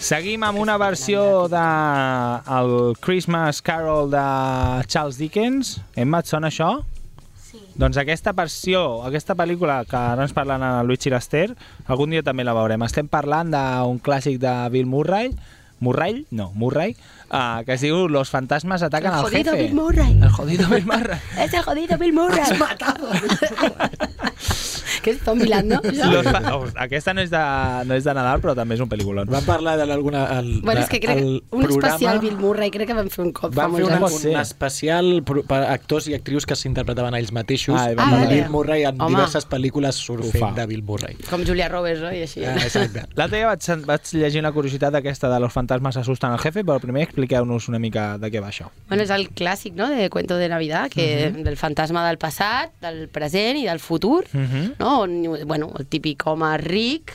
Seguim amb una versió de el Christmas Carol de Charles Dickens. Emma, et sona això? Sí. Doncs aquesta versió, aquesta pel·lícula que ara ens parlen a Luigi i l'Ester, algun dia també la veurem. Estem parlant d'un clàssic de Bill Murray, Murray? No, Murray, uh, que es diu Los fantasmas atacan El al jodido jefe. Bill Murray. El jodido Bill Murray. *laughs* Es el jodido Bill Murray. Has matado. *laughs* ¿Qué es Zombieland, no? *laughs* Los fa... oh, aquesta no és, de, no és de Nadal, però també és un pel·lículon. Vam parlar de l'alguna... el- Bueno, és que crec el que un programa- especial Bill Murray crec que vam fer un cop fa Van fer molts una, anys. un especial per actors i actrius que s'interpretaven a ells mateixos. Ah, i Ah, parlar. Bill Murray en Home. diverses pel·lícules surt Ho fent fa. de Bill Murray. Com Julia Roberts, no? I així. Ah, exacte. *laughs* L'altre dia vaig, vaig llegir una curiositat aquesta de los fantasmas asustan al jefe, però primer expliqueu-nos una mica de què va això. Bueno, és el clàssic, no?, de Cuento de Navidad, que del fantasma del passat, del present i del futur, Mhm. no? Bueno, el típic home ric,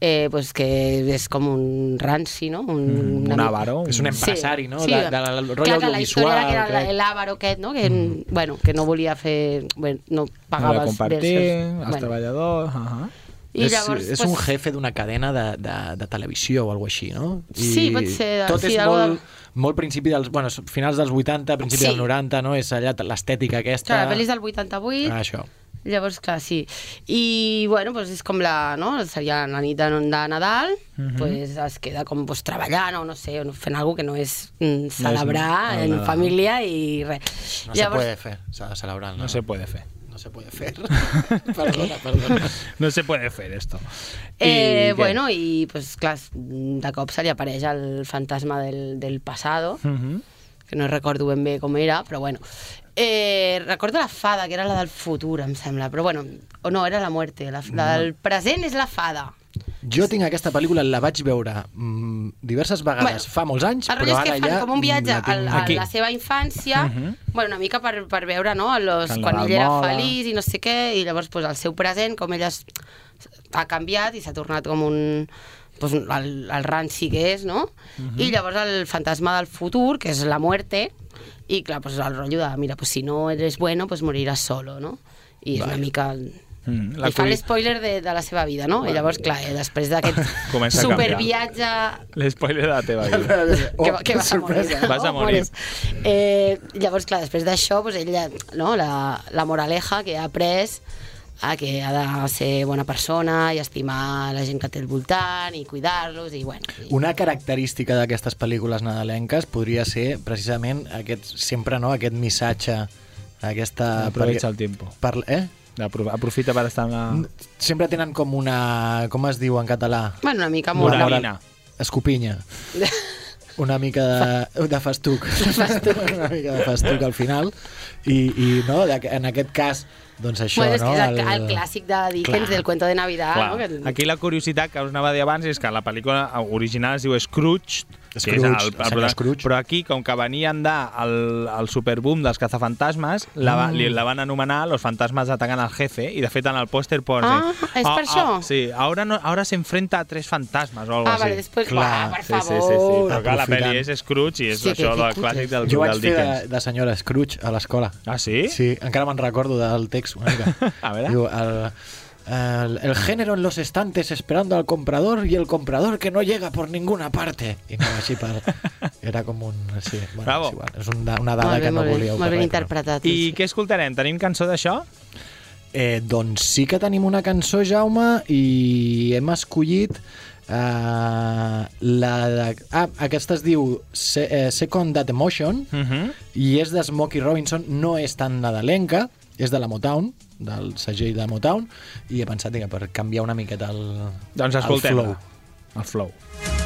eh, pues que és com un ranci, no? Un, un avaro. És un empresari, no? Sí, De- de- del rotllo Clar que la història era que era crec. l'àvaro aquest, no? Que, mm. bueno, que no volia fer... Bueno, no No pagava la els compartir, els Bueno. treballadors... Uh -huh. I és, llavors, és pues- un jefe d'una cadena de, de, de televisió o alguna així, no? Sí, pot ser, Tot sí, és algo de- molt, molt principi dels... Bueno, finals dels 80, principi Sí. dels 90, no? És allà l'estètica aquesta... Clar, la pel·li és del 88, Ah, això. Llavors, clar, sí. I, bueno, doncs és com la, no? Seria la nit de, de Nadal, Mhm. pues es queda com pues, treballant o no sé, o fent alguna que no és mm, celebrar el en Nadal. família i res. No se puede fer, s'ha de celebrar. No se puede fer. No se puede fer. *laughs* perdona, perdona. No se puede fer esto. Eh, I què? bueno, i pues, clar, de cop se li apareix el fantasma del, del passado, Mhm. que no recordo ben bé com era, però bueno. Eh, recordo la fada, que era la del futur, em sembla, però bueno, o no, era la muerte. La, la del present és la fada. Jo tinc aquesta pel·lícula, la vaig veure mm, diverses vegades Bueno, fa molts anys, El rotllo però és que ara fan ja com un viatge la a, tinc a la seva infància, Mhm. bueno, una mica per, per veure no, los, el quan ell era feliç i no sé què, i llavors pues, el seu present, com ell es, ha canviat i s'ha tornat com un pues, el, el ranci que és, no? Mhm. I llavors el fantasma del futur, que és la muerte, i clar, pues, el rotllo de, mira, pues, si no eres bueno, pues moriràs solo, no? I és Vale. una mica... Mm, La I fa l'espoiler de, de la seva vida, no? I llavors, clar, eh, després d'aquest *laughs* superviatge L'espoiler de la teva vida. *laughs* que, va- que vas a morir. Vas a Oh, morir. Eh, llavors, clar, després d'això, pues, ella, no, la, la moraleja que ha après a que ha de ser bona persona i estimar la gent que té al voltant i cuidar-los i bueno, i Una característica d'aquestes pel·lícules nadalenques podria ser precisament aquest, sempre no, aquest missatge, aquesta... Aprovecha el tiempo. Per, eh? Apro- Aprofita per estar en la... Sempre tenen com una... Com es diu en català? Bueno, una mica Una molt... moral- Escopinya. *laughs* Una mica de, de festuc. *laughs* una mica de festuc al final. I, i no, de- en aquest cas, doncs això, bueno, és no? que és el, el, clàssic de Dickens, Clar. del cuento de Navidad, Clar, no? Que... Aquí la curiositat que us anava a dir abans és que la pel·lícula original es diu Scrooge, que és Scrooge, el, el el, Scrooge. però aquí, com que venien de el, el superboom dels cazafantasmes, la, Mm. li, la van anomenar Los fantasmas atacan al jefe, i de fet en el pòster posa... Ah, és per això? sí, ahora, no, ahora se enfrenta a tres fantasmas o algo Ah, así. vale, després, Clar. va, per sí, sí, sí, sí, favor. però clar, la pel·li és Scrooge i és Sí, això, que- que el clàssic del, Jo vaig del fer de, Dickens. de senyora Scrooge a l'escola. Ah, sí? Sí, encara me'n recordo del text una mica. *laughs* A veure. Diu, el, el, el género en los estantes esperando al comprador y el comprador que no llega por ninguna parte. I no, així per... *laughs* Era com un... Sí, bueno, Bravo. És, igual, és una, una dada Molt bé, que no volíeu molt ben interpretat. I què escoltarem? Tenim cançó d'això? Eh, doncs sí que tenim una cançó, Jaume, i hem escollit eh, la de... Ah, aquesta es diu Se, eh, Second That Emotion Uh -huh. i és de Smokey Robinson, no és tan nadalenca, és de la Motown, del segell de Motown, i he pensat que per canviar una miqueta el, Doncs el flow. El flow.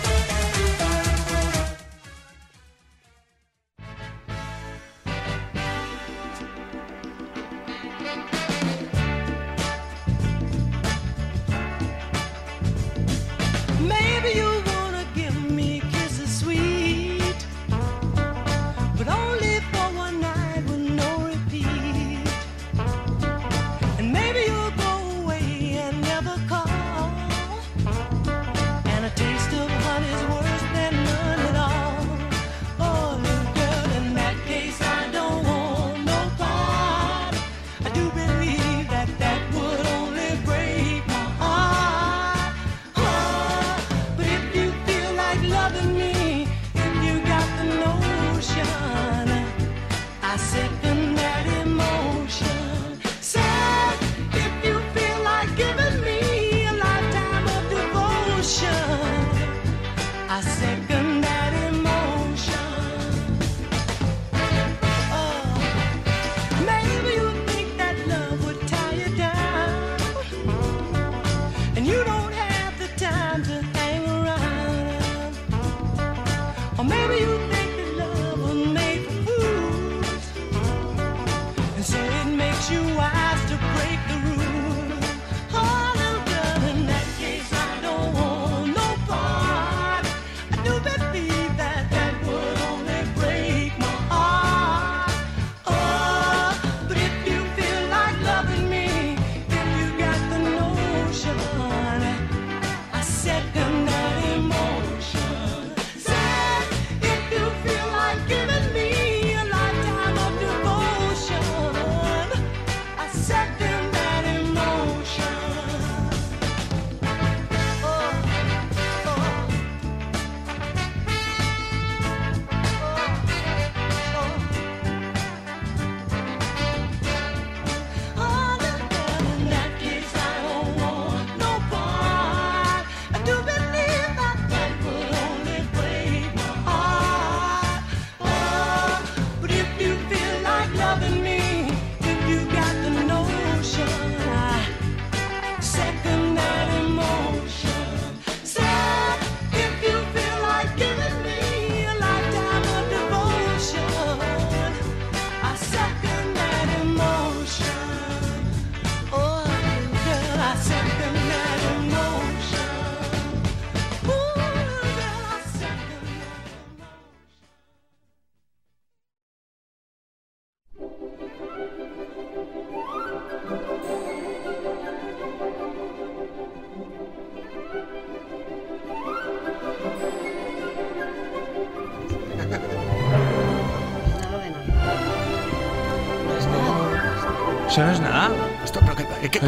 Maybe you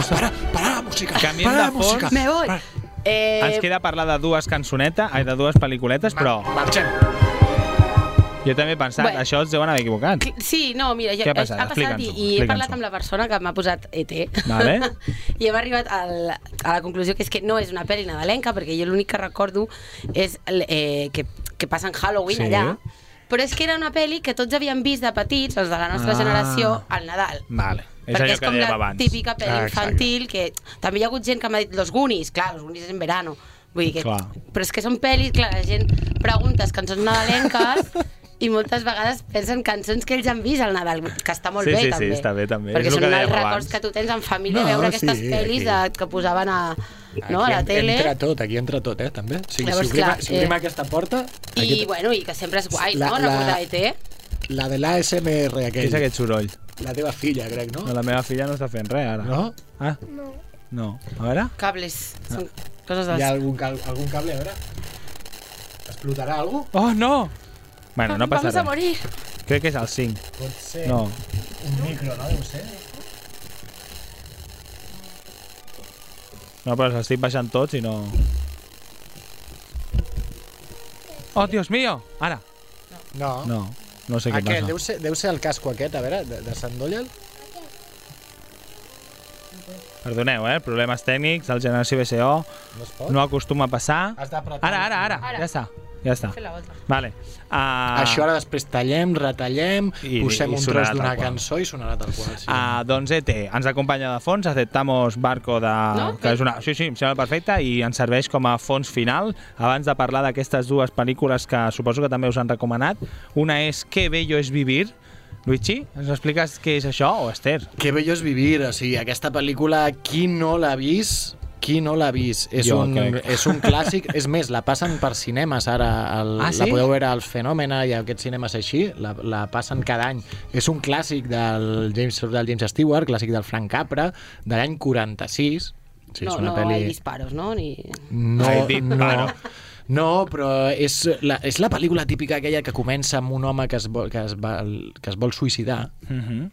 que, para, para la música. Canviem para de la música. fons. Me voy. Eh, Ens queda parlar de dues cançonetes, ai, de dues pel·lículetes, però... Marxem. Jo també he pensat, Bé. això es deuen haver equivocat. Sí, no, mira, ja, ha passat? ha passat i, i he parlat amb la persona que m'ha posat ET. Vale. *laughs* I hem arribat al, a la conclusió que és que no és una pel·li nadalenca, perquè jo l'únic que recordo és eh, que, que passa en Halloween Sí. allà, però és que era una pel·li que tots havíem vist de petits, els de la nostra Ah. generació, al Nadal. Vale. És perquè és com la abans. típica pel·li Ah, exacte. infantil que també hi ha hagut gent que m'ha dit Los Goonies, clar, Los Goonies és en verano vull dir que, Clar. però és que són pel·lis, clar, la gent preguntes cançons nadalenques *laughs* i moltes vegades pensen cançons que ells han vist al Nadal, que està molt Sí, bé sí, sí, també. està bé, també. Perquè És són els records abans. que tu tens en família, No, veure aquestes sí, pel·lis aquí. de, que posaven a, no, a la tele. Entra tot, aquí entra tot, eh, també. O sigui, Llavors, si obrim, clar, si obrim eh, aquesta porta... I, Aquí, bueno, i que sempre és guai, La- no? la- Recordar ET. la de l'ASMR Què aquell. és aquest soroll? La teva filla, crec, no? No, la meva filla no està fent res, ara. No? Ah, No. no. A veure? Cables, són coses dels... Hi ha algun, algun cable, a veure? Explotarà algú? Oh, no! Bueno, no passa Vamos a res. morir. Crec que és el 5. Pot ser No. un micro, no? Deu ser. No, però els estic baixant tots i no... Oh, Dios mío! Ara. No. No, no sé què Aquest, passa. deu ser, deu ser el casco aquest, a veure, de, de Sandollal. Perdoneu, eh? Problemes tècnics, el generació BCO No no acostuma a passar. Has. Ara, ara, ara, Ara. ja està. Ja està. Fer la volta. Vale. Uh, Això ara després tallem, retallem, I- posem i un tros d'una cançó i sonarà tal qual. Sí. Uh, doncs ET ens acompanya de fons, aceptamos Barco de... No? que és una... Sí, sí, em sembla perfecte i ens serveix com a fons final abans de parlar d'aquestes dues pel·lícules que suposo que també us han recomanat. Una és Qué bello es vivir. Luigi, ens expliques què és això o Esther? Que bello és vivir, o sigui, aquesta pel·lícula, qui no l'ha vist, qui no l'ha vist, és, Jo un, crec. és un clàssic, és més, la passen per cinemes ara, el, Ah, sí? la podeu veure als Fenòmena i a aquests cinemes així, la, la passen cada any. És un clàssic del James, del James Stewart, clàssic del Frank Capra, de l'any 46. Sí, no, és una no pel·li... hay disparos, no? Ni... No, Ai, dit no, no, però és la, és la pel·lícula típica aquella que comença amb un home que es vol, que es vol, que es vol suïcidar. Uh -huh.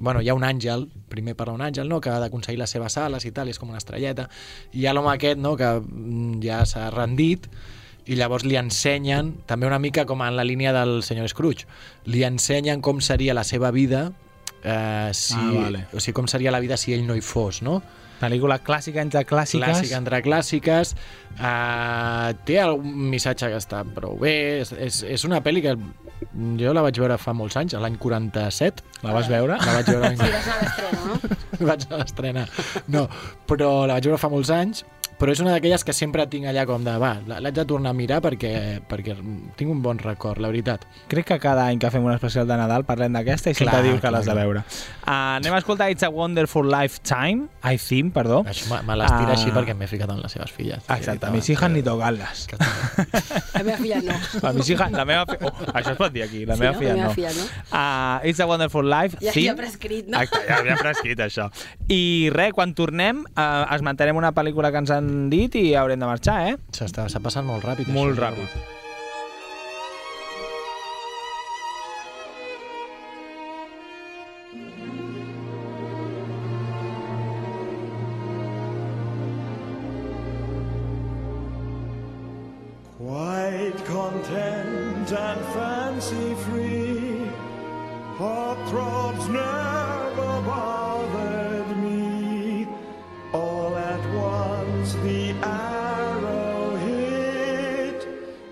Bueno, hi ha un àngel, primer parla un àngel, no?, que ha d'aconseguir les seves ales i tal, i és com una estrelleta. I hi ha l'home aquest, no?, que mm, ja s'ha rendit, i llavors li ensenyen, també una mica com en la línia del senyor Scrooge, li ensenyen com seria la seva vida eh, si, Ah, vale. o sigui, com seria la vida si ell no hi fos, no? Pel·lícula clàssica entre clàssiques. clàssica entre clàssiques uh, té algun missatge que està prou bé és, és, és una pel·li que jo la vaig veure fa molts anys, l'any 47 La vas veure? la vaig veure Sí, vas anar a l'estrena, no? *laughs* vaig a l'estrena no, però la vaig veure fa molts anys però és una d'aquelles que sempre tinc allà com de va, la- l'haig de tornar a mirar perquè, perquè tinc un bon record, la veritat Crec que cada any que fem un especial de Nadal parlem d'aquesta i sempre dius que l'has de veure. Uh, anem a escoltar It's a Wonderful Lifetime, I think, perdó. Això me, me les tira Ah. així perquè m'he ficat amb les seves filles Exacte, a mis hijas ni tocarlas. *laughs* La meva filla no. A mis hijas, la meva. Oh, això es pot dir aquí, la Sí, meva no? filla La meva no. filla no. Uh, It's a Wonderful Life, Ja, theme. ja prescrit, no? Ja havia prescrit això. I res, quan tornem, uh, esmentarem una pel·lícula que ens han dit i haurem de marxar, eh? s'està s'ha passat molt ràpid Molt això. ràpid. Quite the arrow hit,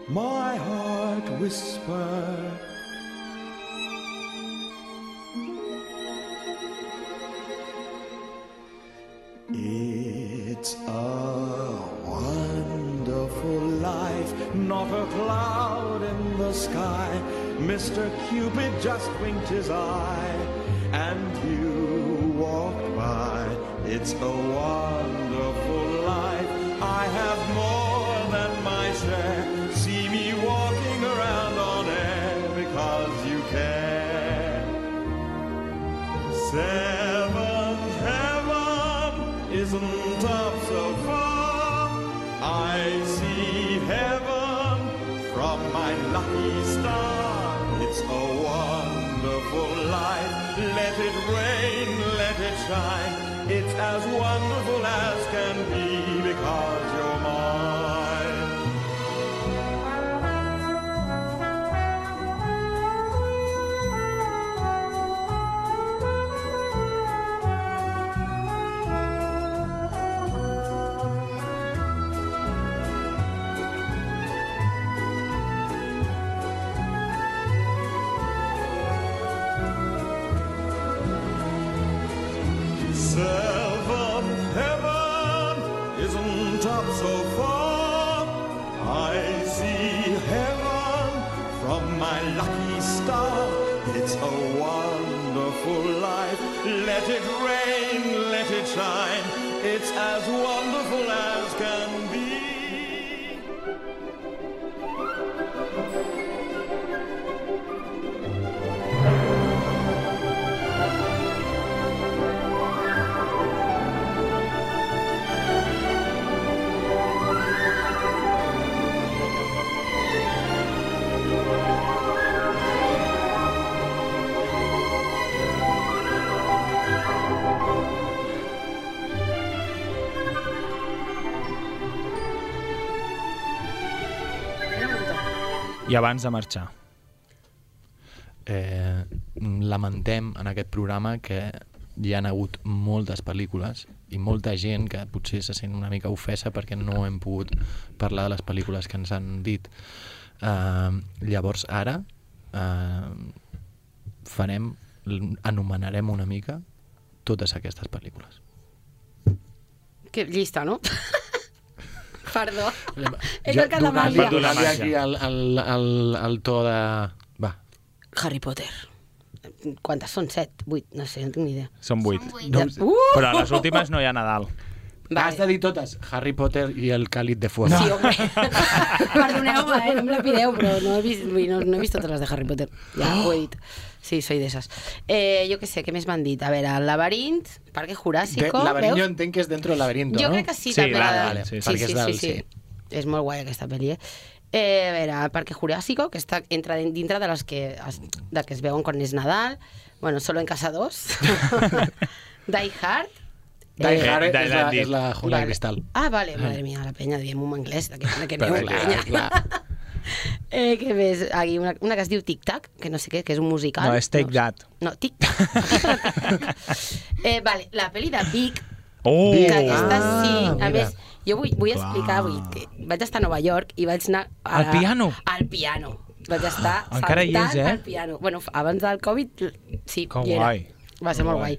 my heart whispered. It's a wonderful life, not a cloud in the sky. Mr. Cupid just winked his eye, and you walked by. It's a wonderful It's as wonderful as can be because I abans de marxar. Eh, lamentem en aquest programa que hi han hagut moltes pel·lícules i molta gent que potser se sent una mica ofesa perquè no hem pogut parlar de les pel·lícules que ens han dit. Eh, llavors ara eh, farem, anomenarem una mica totes aquestes pel·lícules. Que llista, no? *laughs* Perdó. És el que demana. donar-li donar aquí el, el, el, el to de... Va. Harry Potter. Quantes són? Set? Vuit? No sé, no tinc ni idea. Són vuit. No, uh! Però a les últimes no hi ha Nadal. Vale. Has de dir totes. Harry Potter i el càlid de fuego. Sí, home. *laughs* Perdoneu-me, eh? no em la pideu, però no he, vist, no, no he vist totes les de Harry Potter. Ja ho he dit. *gasps* Sí, soy d'esas. Eh, jo què sé, què més m'han dit? A veure, el laberint, Parque Jurásico, Laberint jo entenc que és dentro del laberinto, Jo no? crec que sí, també. vale, vale, sí, sí, és del... sí, sí. És molt guai aquesta pel·li, eh? Eh, a veure, el Parque Jurásico, que està entra din- dintre de les que es, de que es veuen quan és Nadal. Bueno, Solo en Casa 2. *laughs* *laughs* Die Hard. Die Eh, Hard Die és, la, és la jungla Vale. de cristal. Ah, vale, madre mía, la penya, diem un anglès, de que, de que Però, neu, clar, penya. clar. *laughs* Eh, què més? Aquí una, una que es diu Tic Tac, que no sé què, que és un musical. No, és Take That. No, Tic Tac. *laughs* Eh, vale, la pel·li de Vic, Oh! que aquesta Ah, sí, a mira. més, jo vull, vull Clar. explicar, vull, que vaig estar a Nova York i vaig anar... A, Al piano? Al piano. Vaig estar Ah, encara hi és, eh? al piano. Bueno, abans del Covid, sí, Que hi era. guai. Va ser molt guai.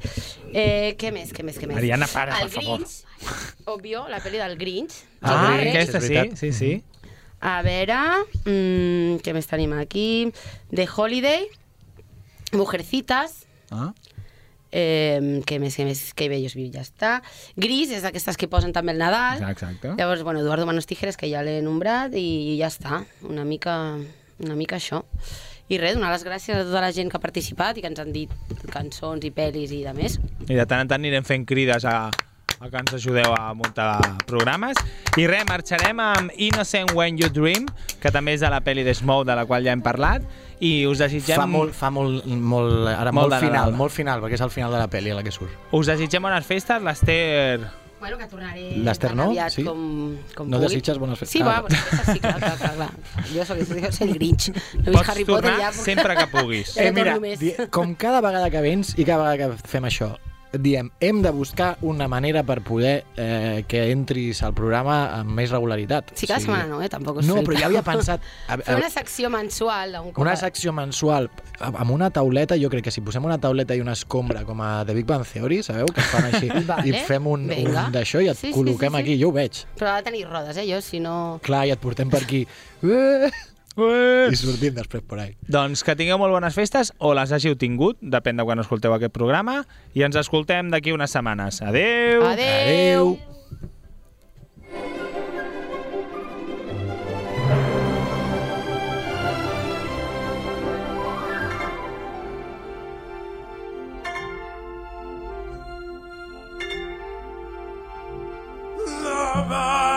Eh, què més, què més, què més? Mariana, para, el per favor. Grinch, òbvio, la pel·li del Grinch. Ah, aquesta sí, sí, sí. A veure, mm, què més tenim aquí? The Holiday, Mujercitas, Ah? eh, què més, què més, que bellos viu, ja està. Gris, és d'aquestes que posen també el Nadal. Exacte. Llavors, bueno, Eduardo Manos Tijeres, que ja l'he nombrat, i ja està, una mica, una mica això. I res, donar les gràcies a tota la gent que ha participat i que ens han dit cançons i pel·lis i de més. I de tant en tant anirem fent crides a, a que ens ajudeu a muntar programes. I res, marxarem amb Innocent When You Dream, que també és de la pel·li de Smoke, de la qual ja hem parlat, i us desitgem... Fa molt, fa molt, molt, ara, Molt molt, final, molt final, perquè és el final de la pel·li a la que surt. Us desitgem bones festes, l'Ester... Bueno, que tornaré L'Ester tan no? aviat Sí? com, com No pugui. desitges bones festes? Sí, Ah, va, bones festes, sí, clar, clar, clar, clar. Jo soc, jo soc el Grinch. No Pots Harry Potter tornar ja. però- sempre que puguis. Eh, mira, com cada vegada que vens i cada vegada que fem això, diem, hem de buscar una manera per poder eh, que entris al programa amb més regularitat. Sí, cada setmana no, eh? Tampoc us No, però ja havia pensat... *laughs* A, Fer una secció mensual. Un cop una a- secció mensual amb una tauleta, jo crec que si posem una tauleta i una escombra com a The Big Bang Theory, sabeu, que fan així, *laughs* Vale, i fem un, un d'això i et Sí, sí, col·loquem sí, sí. aquí, jo ho veig. Però ha de tenir rodes, eh? Jo, si no... Clar, i et portem per aquí. *laughs* I sortim després per ahí. Doncs que tingueu molt bones festes, o les hàgiu tingut, depèn de quan escolteu aquest programa, i ens escoltem d'aquí unes setmanes. Adeu! Adeu! The birds